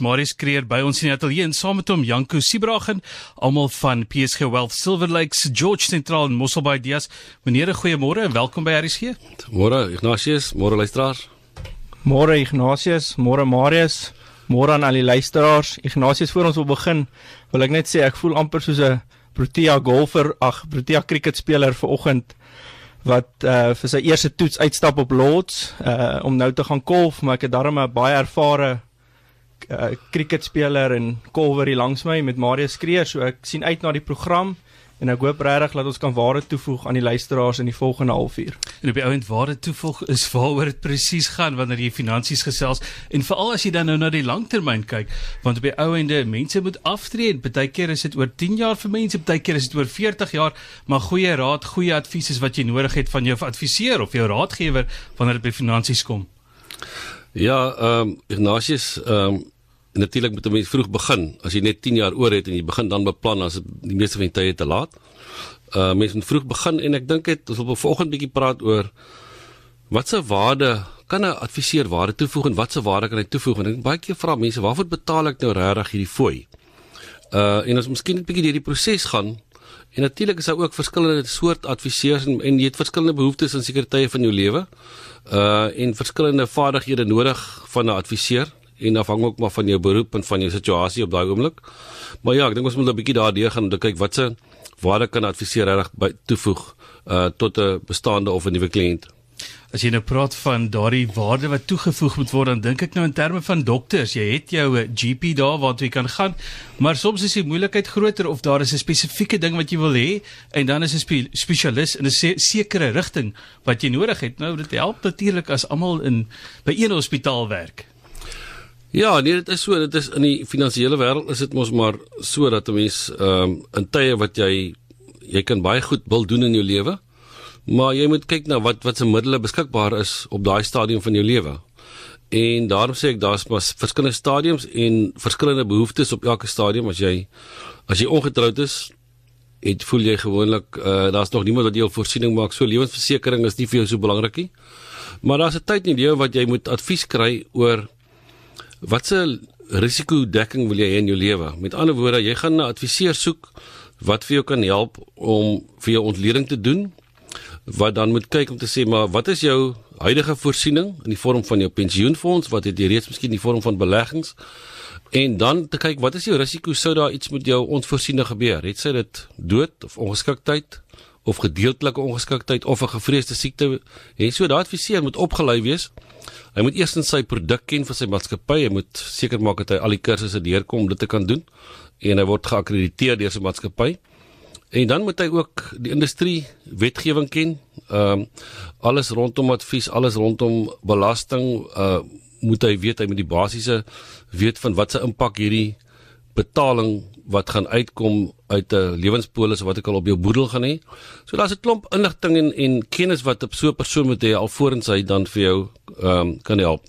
Marius Kreer by ons in die ateljee en saam met hom Janko Sibragen, almal van PSG Wealth Silver Lakes, George Central en Mosselbaai Dias. Meneer, goeiemôre en welkom by RSG. Môre Ignatius, môre luisteraars. Môre Ignatius, môre Marius, môre aan al die luisteraars. Ignatius, voor ons wil begin, wil ek net sê ek voel amper soos 'n Protea golfer, ag Protea cricketspeler vanoggend wat uh vir sy eerste toets uitstap op Lords uh om nou te gaan golf, maar ek het darm 'n baie ervare uh, cricketspeler en kolwer hier langs my met Marius Kreer, so ek sien uit na die program en ek hoop regtig dat ons kan waarde toevoeg aan die luisteraars in die volgende halfuur. En op die ouend waarde toevoeg is waaroor dit presies gaan wanneer jy finansies gesels en veral as jy dan nou na die langtermyn kyk, want op die ouende mense moet aftree en baie keer is dit oor 10 jaar vir mense, baie keer is dit oor 40 jaar, maar goeie raad, goeie advies is wat jy nodig het van jou adviseur of jou raadgewer wanneer dit by finansies kom. Ja, ehm um, Ignatius, ehm um, natuurlik moet 'n mens vroeg begin. As jy net 10 jaar oor het en jy begin dan beplan, as dit die meeste van die tye te laat. Uh mens moet vroeg begin en ek dink dit ons wil vanoggend bietjie praat oor wat se waarde kan 'n adviseur waarde toevoeg en wat se waarde kan hy toevoeg? En ek baie keer vra mense, waarvoor betaal ek nou regtig hierdie fooi? Uh en as miskien net bietjie deur die proses gaan En natuurlik is daar ook verskillende soort adviseurs en, en jy het verskillende behoeftes in sekere tye van jou lewe. Uh en verskillende vaardighede nodig van 'n adviseur en afhang ook maar van jou beroep en van jou situasie op daai oomblik. Maar ja, ek dink ons moet 'n bietjie daardeur gaan om te kyk wat se waarde kan adviseur reg toevoeg uh tot 'n bestaande of 'n nuwe kliënt. As jy nou praat van daardie waarde wat toegevoeg moet word, dan dink ek nou in terme van dokters. Jy het jou eh, GP daar waar jy kan gaan, maar soms is die moeilikheid groter of daar is 'n spesifieke ding wat jy wil hê en dan is 'n spe spesialis in 'n se sekere rigting wat jy nodig het. Nou dit help natuurlik as almal in by een hospitaal werk. Ja, nee, dit is so, dit is in die finansiële wêreld is dit mos maar so dat 'n mens ehm um, in tye wat jy jy kan baie goed wil doen in jou lewe, Maar jy moet kyk na wat wat se middele beskikbaar is op daai stadium van jou lewe. En daarom sê ek daar's maar verskillende stadiums en verskillende behoeftes op elke stadium as jy as jy ongetroud is, het voel jy gewoonlik uh, daar's nog niemand wat jou voorsiening maak. So lewensversekering is nie vir jou so belangrik nie. Maar daar's 'n tyd in die lewe wat jy moet advies kry oor wat se risikodekking wil jy hê in jou lewe. Met ander woorde, jy gaan 'n adviseur soek wat vir jou kan help om vir jou ontleding te doen wat dan moet kyk om te sê maar wat is jou huidige voorsiening in die vorm van jou pensioenfonds? Wat het jy reeds miskien in die vorm van beleggings? En dan te kyk wat is jou risiko sou daar iets met jou onvoorsiene gebeur? Het sy dit dood of ongeskiktheid of gedeeltelike ongeskiktheid of 'n gevreesde siekte? En so daai adviseur moet opgelei wees. Hy moet eers sy produk ken vir sy maatskappy. Hy moet seker maak dat hy al die kursusse deurkom om dit te kan doen. En hy word geakkrediteer deur sy maatskappy En dan moet hy ook die industrie wetgewing ken. Ehm uh, alles rondom advies, alles rondom belasting, uh moet hy weet hy moet die basiese weet van wat se impak hierdie betaling wat gaan uitkom uit 'n lewenspolis wat ek al op jou boedel gaan hê. So daar's 'n klomp inligting en en kennis wat op so 'n persoon moet hê alvorens hy dan vir jou ehm um, kan help.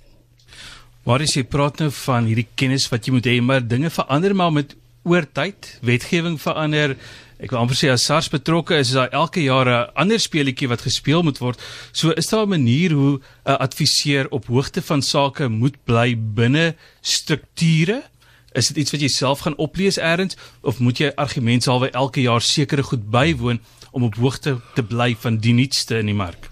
Waar is jy praat nou van hierdie kennis wat jy moet hê, maar dinge verander maar met oor tyd, wetgewing verander Ek wil amper sê as SARS betrokke is, is daar elke jaar 'n ander speletjie wat gespeel moet word. So is daar 'n manier hoe 'n adviseur op hoogte van sake moet bly binne strukture? Is dit iets wat jy self gaan oplees eers of moet jy argumentshalwe elke jaar sekere goed bywoon om op hoogte te bly van die nuutste in die mark?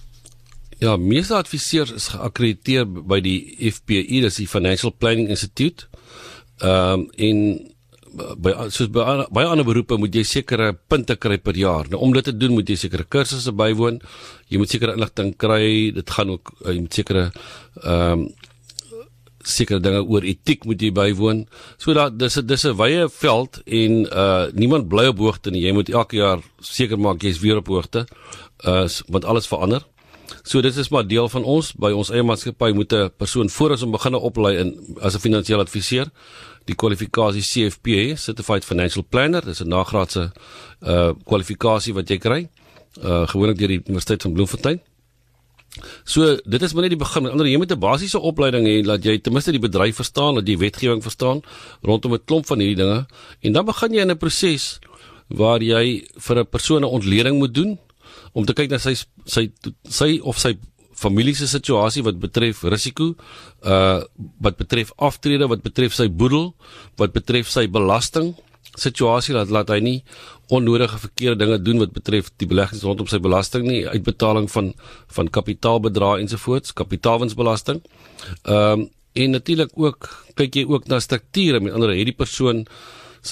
Ja, meeste adviseurs is geakkrediteer by die FPI, dis die Financial Planning Institute. Ehm um, in by soos by baie ander beroepe moet jy sekere punte kry per jaar. Nou om dit te doen moet jy sekere kursusse bywoon. Jy moet sekere inligting kry. Dit gaan ook uh, jy moet sekere ehm um, sekere dinge oor etiek moet jy bywoon. So dat dis 'n dis 'n wye veld en uh niemand bly op hoogte nie. Jy moet elke jaar seker maak jy's weer op hoogte. Uh want alles verander. So dit is maar deel van ons by ons eie maatskappy moet 'n persoon voor ons om begine oplei in as 'n finansiële adviseur die kwalifikasie CFP, Certified Financial Planner, dis 'n nagraadse uh kwalifikasie wat jy kry. Uh gewoonlik deur die Universiteit van Bloemfontein. So dit is maar net die begin. Met ander jy moet 'n basiese opleiding hê dat jy ten minste die bedryf verstaan, dat jy wetgewing verstaan rondom 'n klomp van hierdie dinge en dan begin jy in 'n proses waar jy vir 'n persoon 'n ontleding moet doen om te kyk na sy sy sy of sy familie se situasie wat betref risiko, uh wat betref aftrede, wat betref sy boedel, wat betref sy belasting situasie laat laat hy nie onnodige verkeerde dinge doen wat betref die beleggings rondom sy belasting nie, uitbetaling van van kapitaalbedrae ensovoorts, kapitaalwinsbelasting. Ehm um, en natuurlik ook kyk jy ook na strukture, met ander hierdie persoon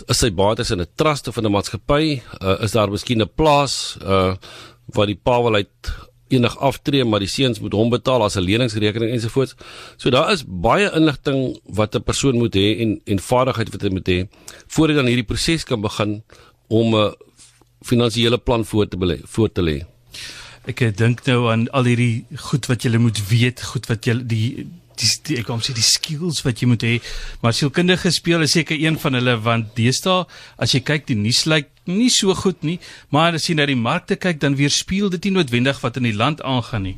is sy bates in 'n trust of in 'n maatskappy, uh, is daar miskien 'n plaas uh wat die pa wil uit enig aftree maar die seuns moet hom betaal as 'n leningsrekening ensovoorts. So daar is baie inligting wat 'n persoon moet hê en en vaardigheid wat hy moet hê voordat dan hierdie proses kan begin om 'n finansiële plan voor te belê, voor te lê. Ek dink nou aan al hierdie goed wat jy moet weet, goed wat jy die die, die ek kom sê die skills wat jy moet hê. Maar sielkundige speel is seker een van hulle want deesdae as jy kyk die nuus lyk nie so goed nie, maar as jy na die markte kyk dan weerspieël dit nie noodwendig wat in die land aangaan nie.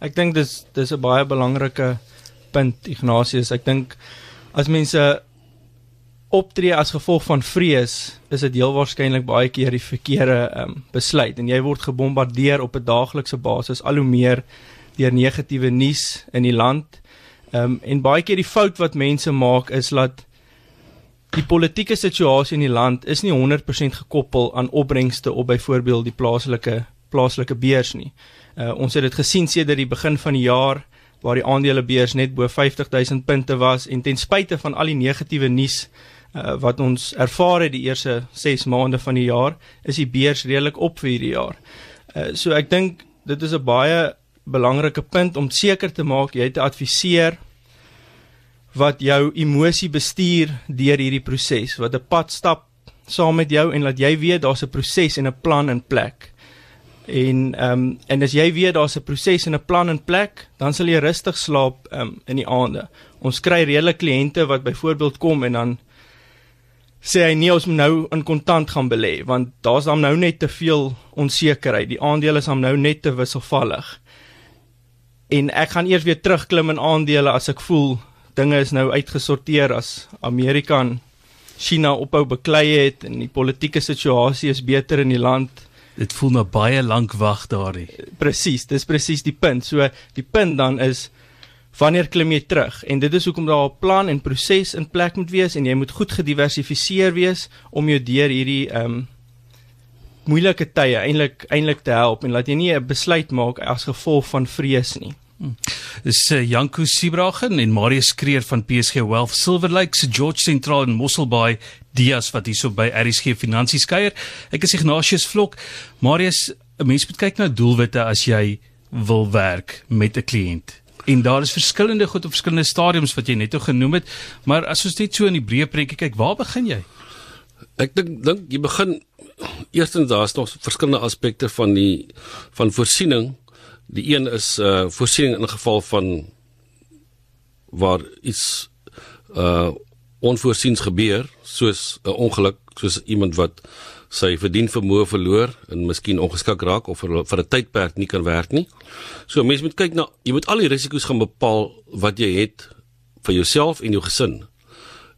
Ek dink dis dis 'n baie belangrike punt Ignatius. Ek dink as mense optree as gevolg van vrees, is dit heel waarskynlik baie keer die verkeerde um, besluit en jy word gebombardeer op 'n daaglikse basis al hoe meer deur negatiewe nuus in die land. Ehm um, en baie keer die fout wat mense maak is dat die politieke situasie in die land is nie 100% gekoppel aan opbrengste op byvoorbeeld die plaaslike plaaslike beurs nie. Uh, ons het dit gesien sedert die begin van die jaar waar die aandelebeurs net bo 50000 punte was en ten spyte van al die negatiewe nuus uh, wat ons ervaar het die eerste 6 maande van die jaar, is die beurs redelik op vir hierdie jaar. Uh, so ek dink dit is 'n baie belangrike punt om seker te maak jy te adviseer wat jou emosie bestuur deur hierdie proses, wat 'n pad stap saam met jou en laat jy weet daar's 'n proses en 'n plan in plek. En ehm um, en as jy weet daar's 'n proses en 'n plan in plek, dan sal jy rustig slaap ehm um, in die aande. Ons kry reële kliënte wat byvoorbeeld kom en dan sê hy nee ons moet nou in kontant gaan belê want daar's dan nou net te veel onsekerheid. Die aandele is dan nou net te wisselvallig. En ek gaan eers weer terugklim in aandele as ek voel dinge is nou uitgesorteer as Amerika en China ophou beklei het en die politieke situasie is beter in die land. Dit voel nou baie lank wag daardie. Presies, dis presies die punt. So die punt dan is wanneer klim jy terug? En dit is hoekom daar 'n plan en proses in plek moet wees en jy moet goed gediversifiseer wees om jou deur hierdie ehm um, moeilike tye eintlik eintlik te help en laat jy nie 'n besluit maak as gevolg van vrees nie. Dis uh, Janko Sibragen en Marius Kreer van PSG Wealth Silver Lakes George Central in Mosselbaai Dias wat hierso by RSG Finansies kuier. Ek is Ignatius Vlok. Marius, 'n mens moet kyk na doelwitte as jy wil werk met 'n kliënt. En daar is verskillende goed op verskillende stadiums wat jy net nou genoem het, maar as ons net so in die breë prentjie kyk, waar begin jy? Ek dink dink jy begin eerstens daar's nog verskillende aspekte van die van voorsiening Die een is uh voorsiening in geval van waar iets uh onvoorsiens gebeur, soos 'n ongeluk, soos iemand wat sy verdien vermoë verloor en miskien ongeskik raak of vir, vir 'n tydperk nie kan werk nie. So mense moet kyk na jy moet al die risiko's gaan bepaal wat jy het vir jouself en jou gesin.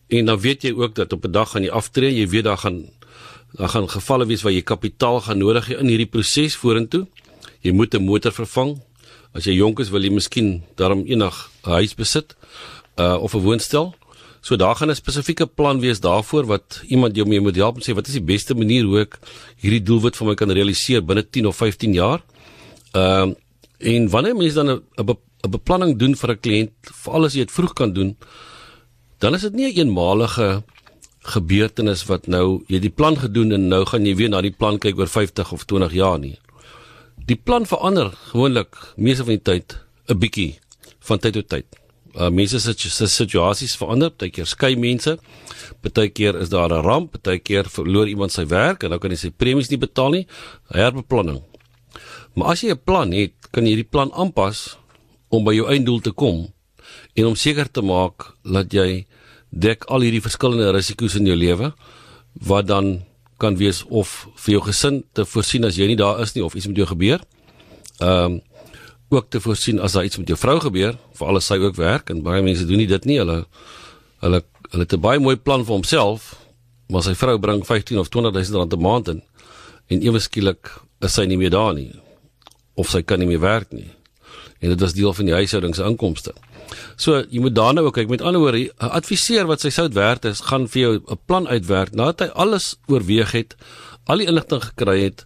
En dan weet jy ook dat op 'n dag gaan jy aftree, jy weet daar gaan daar gaan gevalle wees waar jy kapitaal gaan nodig hê in hierdie proses vorentoe jy moet 'n motor vervang. As jy jonk is, wil jy miskien daarom eendag 'n huis besit uh of 'n woonstel. So daar gaan 'n spesifieke plan wees daarvoor wat iemand jou mee moet help en sê wat is die beste manier hoe ek hierdie doelwit vir my kan realiseer binne 10 of 15 jaar. Ehm uh, en wanneer mense dan 'n 'n beplanning doen vir 'n kliënt, veral as jy dit vroeg kan doen, dan is dit nie 'n een eenmalige gebeurtenis wat nou jy die plan gedoen en nou gaan jy weer na die plan kyk oor 50 of 20 jaar nie. Die plan verander gewoonlik meeste van die tyd 'n bietjie van tyd tot tyd. Uh mense se situasies verander, baie keer skei mense. Baie keer is daar 'n ramp, baie keer verloor iemand sy werk en dan kan hy sy premies nie betaal nie. Herbeplanning. Maar as jy 'n plan het, kan jy die plan aanpas om by jou einddoel te kom en om seker te maak dat jy dek al hierdie verskillende risiko's in jou lewe wat dan kan wees of vir jou gesin te voorsien as jy nie daar is nie of iets met jou gebeur. Ehm um, ook te voorsien as daar iets met jou vrou gebeur, vir alles sy ook werk en baie mense doen nie dit nie. Hulle hulle hulle het 'n baie mooi plan vir homself, maar sy vrou bring 15 of 20000 rand 'n maand in en ewe skielik is sy nie meer daar nie of sy kan nie meer werk nie. en dit was deel van die huishouding se inkomste. So jy moet daarna ook kyk. Met ander woorde, 'n adviseur wat sy sout werd is, gaan vir jou 'n plan uitwerk nadat hy alles oorweeg het, al die inligting gekry het,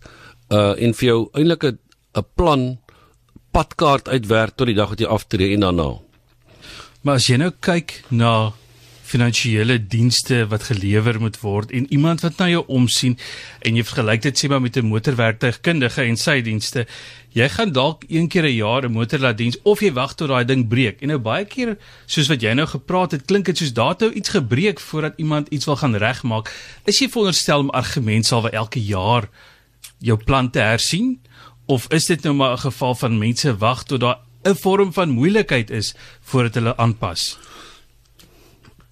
uh en vir jou eintlik 'n 'n plan padkaart uitwerk tot die dag wat jy aftree en daarna. Maar as jy nou kyk na finansiële dienste wat gelewer moet word en iemand wat na jou omsien en jy vergelyk dit sê maar met 'n motorwerktuigkundige en sy dienste jy gaan dalk een keer 'n jaar 'n motor laat diens of jy wag tot daai ding breek. En nou baie keer soos wat jy nou gepraat het klink dit soos daar nou iets gebreek voordat iemand iets wil gaan regmaak. Is jy veronderstel om argument sal vir elke jaar jou plan te hersien? Of is dit nou maar 'n geval van mense wag tot daar 'n vorm van moeilikheid is voordat hulle aanpas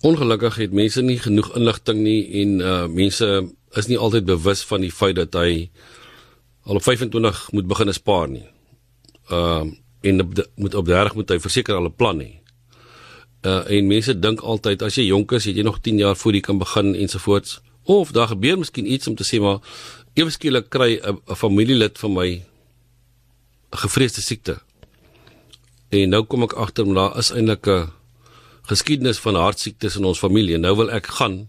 Ongelukkig het mense nie genoeg inligting nie en uh mense is nie altyd bewus van die feit dat hy al op 25 moet begin spaar nie. Uh en op de, moet op 30 moet hy verseker al 'n plan hê. Uh en mense dink altyd as jy jonk is, het jy nog 10 jaar voor jy kan begin ensovoorts. Of daar gebeur miskien iets om te sê maar ewe skielik kry 'n familielid van my 'n gevreesde siekte. En nou kom ek agter maar daar is eintlik 'n geskiedenis van hartsiektes in ons familie. Nou wil ek gaan.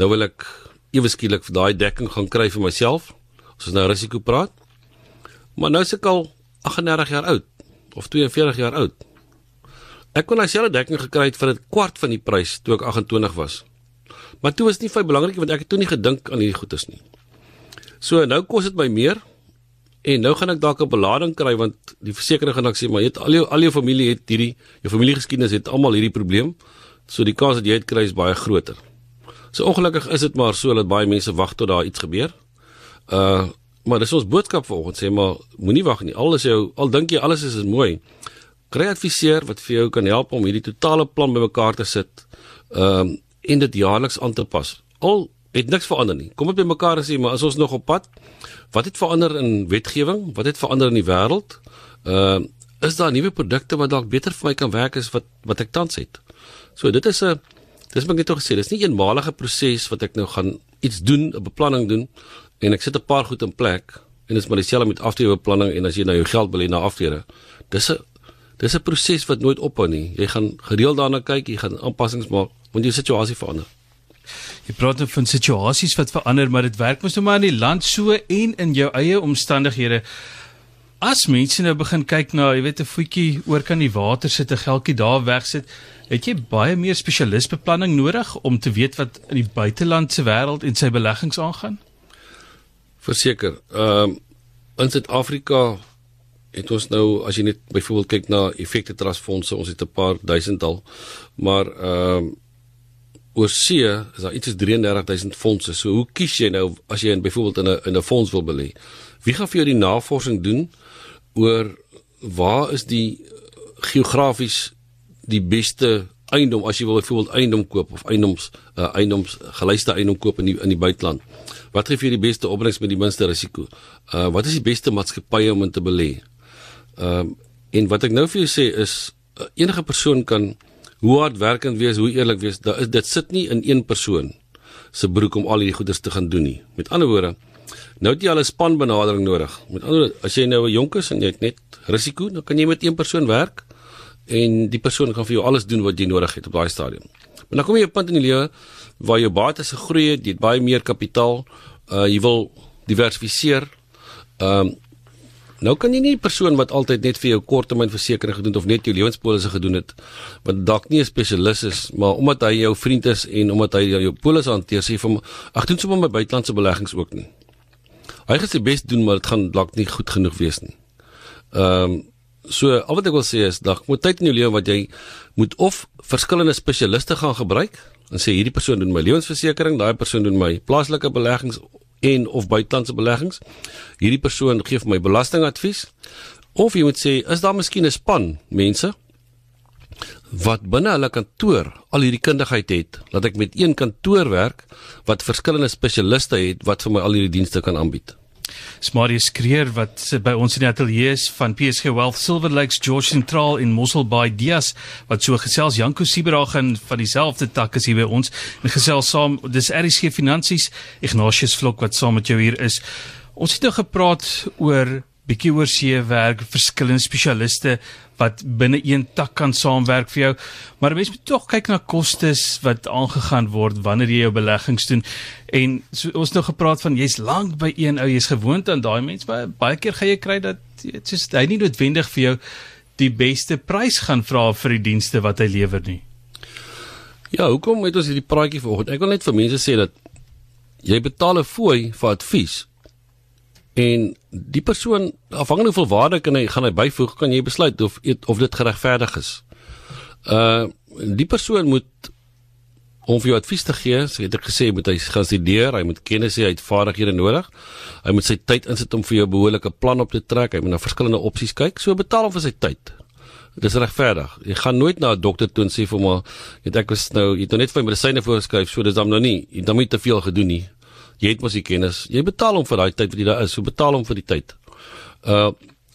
Nou wil ek ewe skielik vir daai dekking gaan kry vir myself. Ons nou risiko praat. Maar nou is ek al 38 jaar oud of 42 jaar oud. Ek kon dieselfde dekking gekry het vir 'n kwart van die prys toe ek 28 was. Maar toe was dit nie vir belangrik want ek het toe nie gedink aan hierdie goedes nie. So nou kos dit my meer En nou gaan ek dalk 'n belading kry want die versekering gaan ek sê maar jy het al jou al jou familie het hierdie jou familiegeskiedenis het almal hierdie probleem. So die kans dat jy dit kry is baie groter. So ongelukkig is dit maar so dat baie mense wag tot daar iets gebeur. Uh maar dis ons boodskap vanoggend sê maar moenie wag nie. Al is jou al dink jy alles is, is mooi. Kry adviseur wat vir jou kan help om hierdie totale plan bymekaar te sit. Ehm um, en dit jaarliks aan te pas. Al het niks verander nie. Kom op by mekaar en sê maar as ons nog op pad Wat het verander in wetgewing? Wat het verander in die wêreld? Ehm uh, is daar nuwe produkte wat dalk beter vir my kan werk as wat wat ek tans het? So dit is 'n dis moet ek net tog sê, dis nie 'n eenmalige proses wat ek nou gaan iets doen, 'n beplanning doen en ek sit 'n paar goed in plek en dis maar dieselfde met aftreebeplanning en as jy nou jou geld wil hê na aftrede. Dis 'n dis 'n proses wat nooit ophou nie. Jy gaan gereeld daarna kyk, jy gaan aanpassings maak want jou situasie verander. Jy praat nou van situasies wat verander, maar dit werk mos nou maar in die land so en in jou eie omstandighede. As mense nou begin kyk na, jy weet 'n voetjie oor kan die water sit, 'n geldjie daar wegsit, het jy baie meer spesialisbeplanning nodig om te weet wat in die buiteland se wêreld en sy beleggings aangaan? Verseker. Ehm um, in Suid-Afrika het ons nou as jy net byvoorbeeld kyk na effekte trustfondse, ons het 'n paar duisendtal, maar ehm um, oor see is daar iets soos 33000 fondse. So hoe kies jy nou as jy in byvoorbeeld in 'n in 'n fonds wil belê? Wie gaan vir jou die navorsing doen oor waar is die geografies die beste eiendom as jy wil byvoorbeeld eiendom koop of eiendoms uh, eiendoms gelyste eiendom koop in die in die buiteland? Wat gee vir jou die beste opbrengs met die minste risiko? Uh wat is die beste maatskappye om in te belê? Ehm uh, en wat ek nou vir jou sê is uh, enige persoon kan hoe hardwerkend wees, hoe eerlik wees, da, dit sit nie in een persoon se broek om al hierdie goeders te gaan doen nie. Met ander woorde, nou het jy al 'n spanbenadering nodig. Met ander woorde, as jy nou 'n jonk is en jy het net risiko, dan kan jy met een persoon werk en die persoon kan vir jou alles doen wat jy nodig het op daai stadium. Maar dan kom jy op 'n punt in die lewe waar jou bates gegroei het, jy het baie meer kapitaal, uh jy wil diversifiseer. Ehm um, Nou kan jy nie 'n persoon wat altyd net vir jou korttermynversekering gedoen het of net jou lewenspolisse gedoen het, wat dalk nie 'n spesialis is, maar omdat hy jou vriend is en omdat hy jou polisse hanteer, sê vir hom, ag doen sommer my buitelandse beleggings ook nie. Hy gaan sy bes doen, maar dit gaan dalk nie goed genoeg wees nie. Ehm um, so al wat ek wil sê is, dalk moet tyd in jou lewe wat jy moet of verskillende spesialiste gaan gebruik en sê hierdie persoon doen my lewensversekering, daai persoon doen my plaaslike beleggings en of buitelandse beleggings. Hierdie persoon gee vir my belastingadvies. Of jy moet sê, is daar miskien 'n span mense wat binne hulle kantoor al hierdie kundigheid het, dat ek met een kantoor werk wat verskillende spesialiste het wat vir my al hierdie dienste kan aanbied. Smarius Kreer wat by ons in die ateljee is van PSG Wealth Silver Lakes George Central in Mossel Bay Dias wat so gesels Janko Sieberag en van dieselfde tak as hier by ons en gesels saam dis RSG Finansies Ignatius Vlok wat saam met jou hier is. Ons het nou gepraat oor bietjie oor see werk, verskillende spesialiste wat binne een tak kan saamwerk vir jou. Maar mens moet tog kyk na kostes wat aangegaan word wanneer jy jou beleggings doen. En so, ons het nou gepraat van jy's lank by een ou, jy's gewoond aan daai mens, maar baie keer gaan jy kry dat is hy nie noodwendig vir jou die beste prys gaan vra vir die dienste wat hy lewer nie. Ja, hoekom het ons hierdie praatjie vanoggend? Ek wil net vir mense sê dat jy betaal 'n fooi vir advies. En die persoon afhangende hoeveel waarde kan hy gaan hy byvoeg, kan jy besluit of of dit geregverdig is. Uh die persoon moet om vir jou advies te gee, sê ek gesê moet hy gaan studeer, hy moet kennis hê, hy het vaardighede nodig. Hy moet sy tyd insit om vir jou behoorlike plan op te trek. Hy moet na verskillende opsies kyk. So betaal hom vir sy tyd. Dis regverdig. Jy gaan nooit na 'n dokter toe en sê vir hom, "Jy ek was nou, jy het nou net vir my medisyne voorgeskryf, so dis dan nou nie, jy dan moet te veel gedoen nie." Jy het mos die kennis. Jy betaal hom vir daai tyd wat jy daar is. So betaal hom vir die tyd. Uh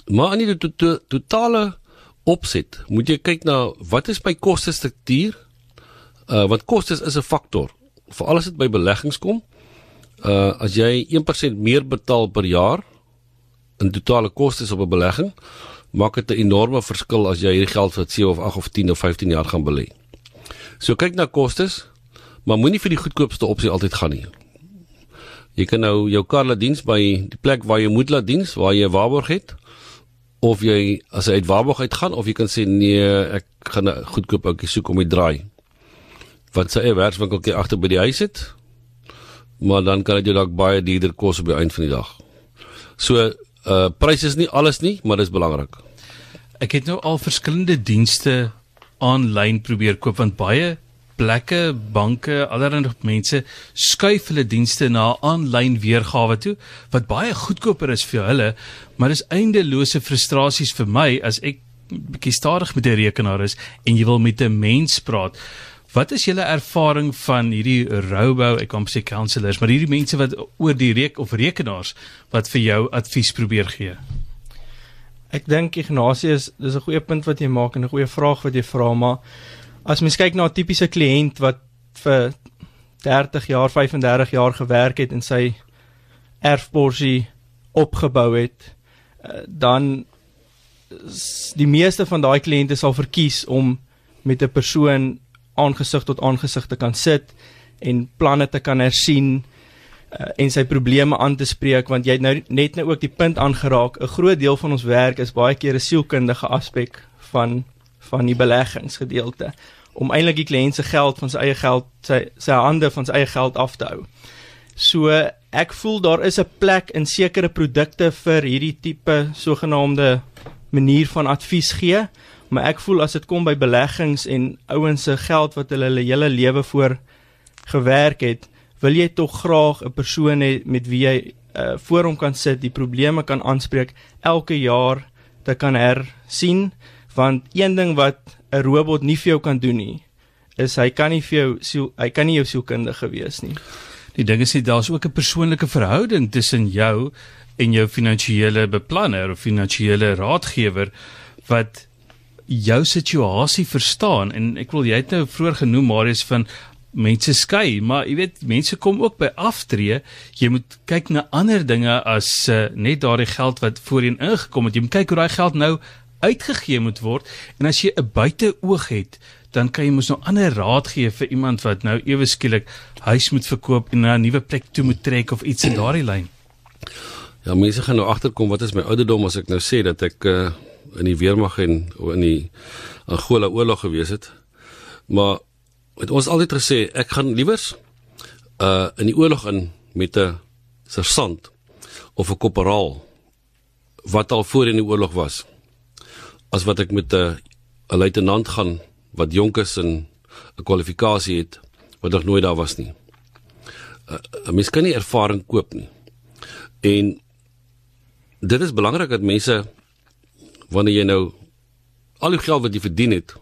maar aan die to to totale opset, moet jy kyk na wat is my koste struktuur? Uh want kostes is 'n faktor. Veral as dit by beleggings kom. Uh as jy 1% meer betaal per jaar in totale kostes op 'n belegging, maak dit 'n enorme verskil as jy hierdie geld vir 7 of 8 of 10 of 15 jaar gaan belê. So kyk na kostes, maar moenie vir die goedkoopste opsie altyd gaan nie. Jy kan nou jou kar laat diens by die plek waar jy moet laat diens, waar jy waarborg het of jy as jy uit waarborg uit gaan of jy kan sê nee, ek gaan 'n goedkoop ouetjie soek om die draai. Wat sê jy werkswinkeltjie agter by die huis het? Maar dan kan dit jou dalk baie duurder kos op die einde van die dag. So uh pryse is nie alles nie, maar dit is belangrik. Ek het nou al verskillende dienste aanlyn probeer koop want baie plekke, banke, allerlei mense skuif hulle dienste na aanlyn weergawe toe wat baie goedkoper is vir hulle, maar dis eindelose frustrasies vir my as ek bietjie stadig met 'n rekenaar is en jy wil met 'n mens praat. Wat is julle ervaring van hierdie robo, ek kan sê counselors, maar hierdie mense wat oor die reek of rekenaars wat vir jou advies probeer gee? Ek dink Ignatius, dis 'n goeie punt wat jy maak en 'n goeie vraag wat jy vra, maar as mens kyk na 'n tipiese kliënt wat vir 30 jaar, 35 jaar gewerk het en sy erfborsie opgebou het, eh, dan die meeste van daai kliënte sal verkies om met 'n persoon aangesig tot aangesig te kan sit en planne te kan hersien uh, en sy probleme aan te spreek want jy het nou net nou ook die punt aangeraak 'n groot deel van ons werk is baie keer 'n sielkundige aspek van van die beleggingsgedeelte om eintlik die kliënt se geld van sy eie geld sy sy hande van sy eie geld af te hou. So ek voel daar is 'n plek in sekere produkte vir hierdie tipe sogenaamde manier van advies gee, maar ek voel as dit kom by beleggings en ouens se geld wat hulle hulle hele lewe voor gewerk het, wil jy tog graag 'n persoon hê met wie jy uh, voor hom kan sit, die probleme kan aanspreek elke jaar te kan hersien, want een ding wat 'n robot nie vir jou kan doen nie, is hy kan nie vir jou siel, hy kan nie jou sielkundige wees nie. Die ding is nie daar's ook 'n persoonlike verhouding tussen jou en jou finansiële beplanner of finansiële raadgewer wat jou situasie verstaan. En ek wil jy het nou vroeër genoem Marius van mense skei maar jy weet mense kom ook by aftree. Jy moet kyk na ander dinge as uh, net daardie geld wat voorheen ingekom het. Jy moet kyk hoe daai geld nou uitgegee moet word. En as jy 'n buiteoog het dan kan jy mos nou ander raad gee vir iemand wat nou ewe skielik huis moet verkoop en na 'n nuwe plek toe moet trek of iets in daardie lyn Ja, mense gaan nou agterkom wat is my ouderdom as ek nou sê dat ek uh, in die weermag en in die Angola oorlog gewees het. Maar het ons altyd gesê ek gaan liewers uh in die oorlog in met 'n sersant of 'n korporaal wat al voor in die oorlog was as wat ek met 'n 'n luitenant gaan wat jonk is en 'n kwalifikasie het wat nog nooit daar was nie. 'n Mens kan nie ervaring koop nie. En dit is belangrik dat mense wanneer jy nou al die geld wat jy verdien het,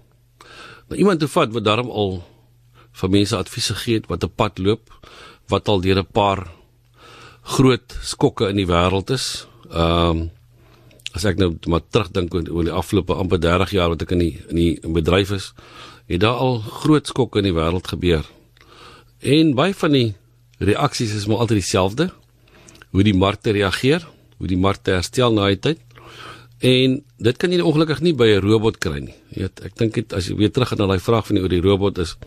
na iemand toe vat wat daarom al vir mense advies gegee het wat 'n pad loop, wat al deur 'n paar groot skokke in die wêreld is. Ehm um, as ek nou maar terugdink oor die afgelope amper 30 jaar wat ek in die in die bedryf is, het daar al groot skokke in die wêreld gebeur. En baie van die reaksies is maar altyd dieselfde. Hoe die markte reageer hoe die markte herstel na die tyd. En dit kan jy ongelukkig nie by 'n robot kry nie. Jy weet, ek dink dit as jy weer terug gaan na daai vraag van die oor die robot is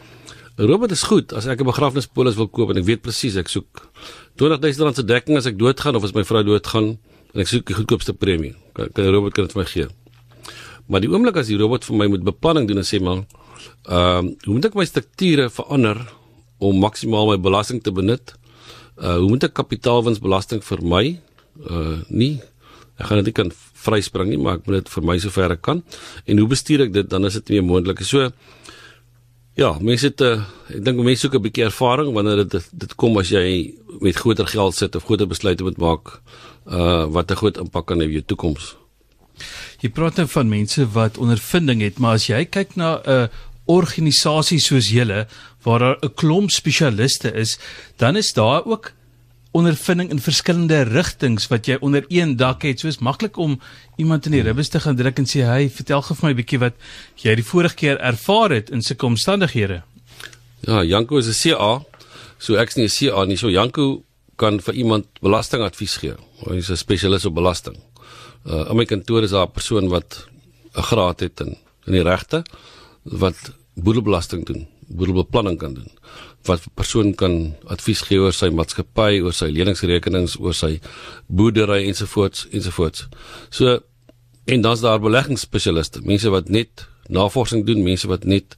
'n robot is goed as ek 'n begrafnispolis wil koop en ek weet presies ek soek 20000 rand se dekking as ek doodgaan of as my vrou doodgaan en ek soek die goedkoopste premie. Kan 'n robot kan dit vir my gee. Maar die oomblik as die robot vir my moet beplanning doen en sê maar ehm uh, hoe moet ek my strukture verander om maksimaal my belasting te benut? Uh hoe moet ek kapitaalwinsbelasting vir my uh nie ek gaan dit nie kan vryspring nie, maar ek moet dit vir my sover ek kan. En hoe bestuur ek dit? Dan is dit nie moontlik. So ja, mense het uh, ek dink mense soek 'n bietjie ervaring wanneer dit dit kom as jy met groter geld sit of groter besluite moet maak uh wat 'n groot impak kan hê op jou toekoms. Jy praat nou van mense wat ondervinding het, maar as jy kyk na 'n uh, organisasie soos julle waar daar 'n klomp spesialiste is, dan is daar ook ondervinding in verskillende rigtings wat jy onder een dak het. So is maklik om iemand in die ribbes te gaan druk en sê, "Hey, vertel gou vir my 'n bietjie wat jy die vorige keer ervaar het in sulke omstandighede." Ja, Janko is 'n CA. So ek's nie 'n CA nie. So Janko kan vir iemand belastingadvies gee. Hy's 'n spesialis op belasting. Uh in my kantoor is daar 'n persoon wat 'n graad het in in die regte wat boedelbelasting doen, boedelbeplanning kan doen. Wat 'n persoon kan advies gee oor sy maatskappy, oor sy leningsrekenings, oor sy boerdery ensovoorts ensovoorts. So en dan's daar beleggingsspesialiste, mense wat net navorsing doen, mense wat net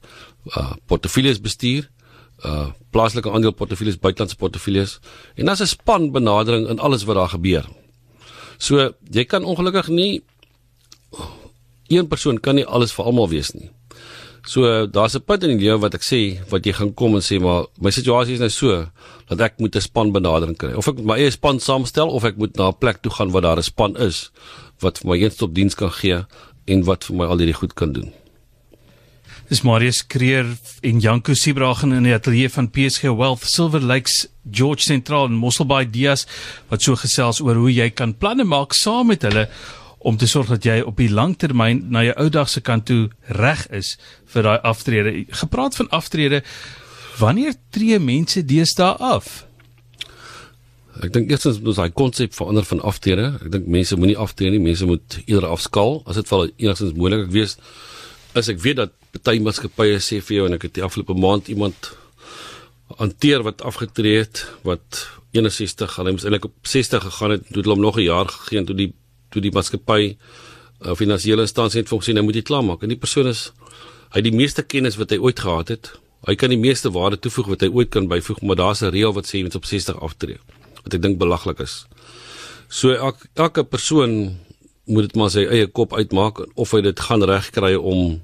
uh portefeuilles bestuur, uh plaaslike aandeleportefeuilles, buitelandse portefeuilles en dan's 'n span benadering in alles wat daar gebeur. So jy kan ongelukkig nie een persoon kan nie alles vir almal wees nie. So daar's 'n punt in die lewe wat ek sê wat jy gaan kom en sê maar my situasie is nou so dat ek moet 'n span benadering kry. Of ek my eie span saamstel of ek moet na 'n plek toe gaan waar daar 'n span is wat vir my eenstop diens kan gee en wat vir my al hierdie goed kan doen. Dis Marius Kreer en Janko Sibragen in die ateljee van PSG Wealth Silver Lakes George Central in Mosselbaai Dias wat so gesels oor hoe jy kan planne maak saam met hulle om te sorg dat jy op die langtermyn na jou ou dag se kant toe reg is vir daai aftrede. Gepraat van aftrede, wanneer tree mense deesdae af? Ek dink eerstens moet daai konsep verander van aftrede. Ek dink mense moenie aftree nie, mense moet eerder afskaal as dit val enigstens moontlik ek weet as ek weet dat party maatskappye sê vir jou en ek het die afgelope maand iemand hanteer wat afgetree het wat 61 hulle moes eintlik op 60 gegaan het toe hulle hom nog 'n jaar gegee en toe die toe die maatskappy uh, finansiële instansie het vir hom sê nou moet jy klaarmaak. En die persoon is hy het die meeste kennis wat hy ooit gehad het hy kan die meeste waarde toevoeg wat hy ooit kan byvoeg maar daar's 'n reël wat sê jy moet op 60 aftree wat ek dink belaglik is. So elke, elke persoon moet dit maar sy eie kop uitmaak of hy dit gaan regkry om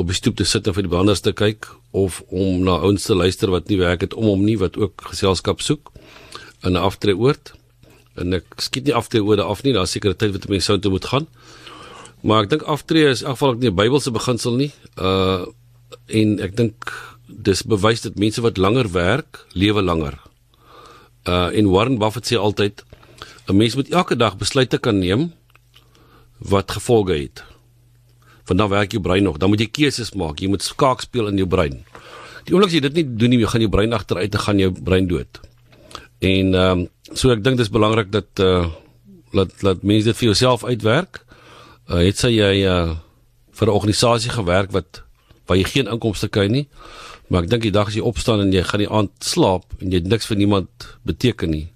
op die stoep te sit en vir die banders te kyk of om na ouens te luister wat nie werk het om hom nie wat ook geselskap soek in 'n aftreeoord en ek skiet nie aftreeorde af nie, daar's sekere tyd wat mense sou toe moet gaan. Maar ek dink aftree is in elk geval nie 'n Bybelse beginsel nie. Uh en ek dink dis bewys dat mense wat langer werk, lewe langer. Uh en Warren Buffett sê altyd 'n mens moet elke dag besluite kan neem wat gevolge het. Want dan werk jou brein nog, dan moet jy keuses maak, jy moet skaak speel in jou brein. Die oomblik as jy dit nie doen nie, jy gaan jou brein agteruit en gaan jou brein dood. En ehm um, so ek dink dit is belangrik dat uh laat laat mense dit vir jouself uitwerk. Uh het sy jy uh vir 'n organisasie gewerk wat waar jy geen inkomste kry nie. Maar ek dink die dag as jy opstaan en jy gaan die aand slaap en jy niks vir niemand beteken nie,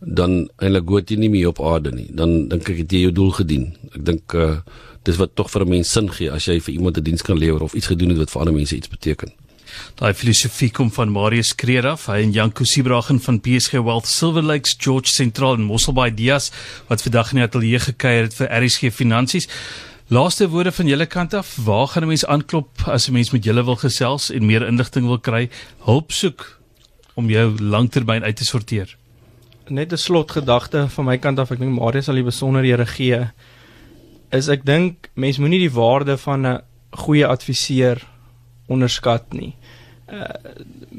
dan eintlik hoort jy nie meer op aarde nie. Dan dink ek het jy jou doel gedien. Ek dink uh dis wat tog vir 'n mens sin gee as jy vir iemand 'n diens kan lewer of iets gedoen het wat vir ander mense iets beteken. Daai filosofie kom van Marius Kreer af, hy en Janko Sibragen van PSG Wealth Silver Lakes George Central in Mosselbaai Dias wat vandag in die ateljee gekuier het vir RSG Finansies. Laaste woorde van julle kant af, waar gaan 'n mens aanklop as 'n mens met julle wil gesels en meer inligting wil kry, hulp soek om jou langtermyn uit te sorteer? Net 'n slotgedagte van my kant af, ek dink Marius sal die besonderhede gee. Is ek dink mens moenie die waarde van 'n goeie adviseur onderskat nie. Uh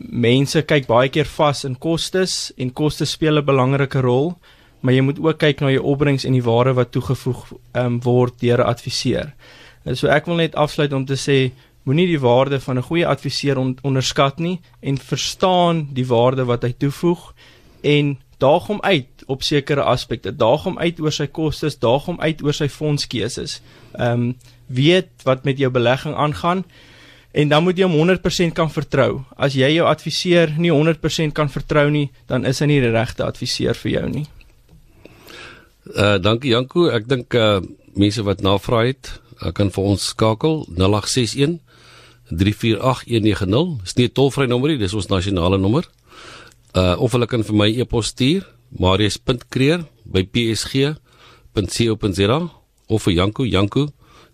mense kyk baie keer vas in kostes en kostes speel 'n belangrike rol, maar jy moet ook kyk na jou opbrengs en die waarde wat toegevoeg um, word deur 'n adviseur. Uh, so ek wil net afsluit om te sê moenie die waarde van 'n goeie adviseur on onderskat nie en verstaan die waarde wat hy toevoeg en daag hom uit op sekere aspekte, daag hom uit oor sy kostes, daag hom uit oor sy fondskeuses. Ehm um, weet wat met jou belegging aangaan en dan moet jy hom 100% kan vertrou. As jy jou adviseur nie 100% kan vertrou nie, dan is hy nie die regte adviseur vir jou nie. Uh dankie Janko. Ek dink uh mense wat navraag het, uh, kan vir ons skakel 0861 348190. Dis nie 'n tolvrye nommer nie, dis ons nasionale nommer. Uh of hulle kan vir my e-pos stuur marius.kreer@psg.co.za of vir Janko Janko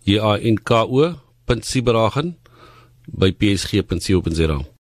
J A N K O. Siberagen by psg.co.za.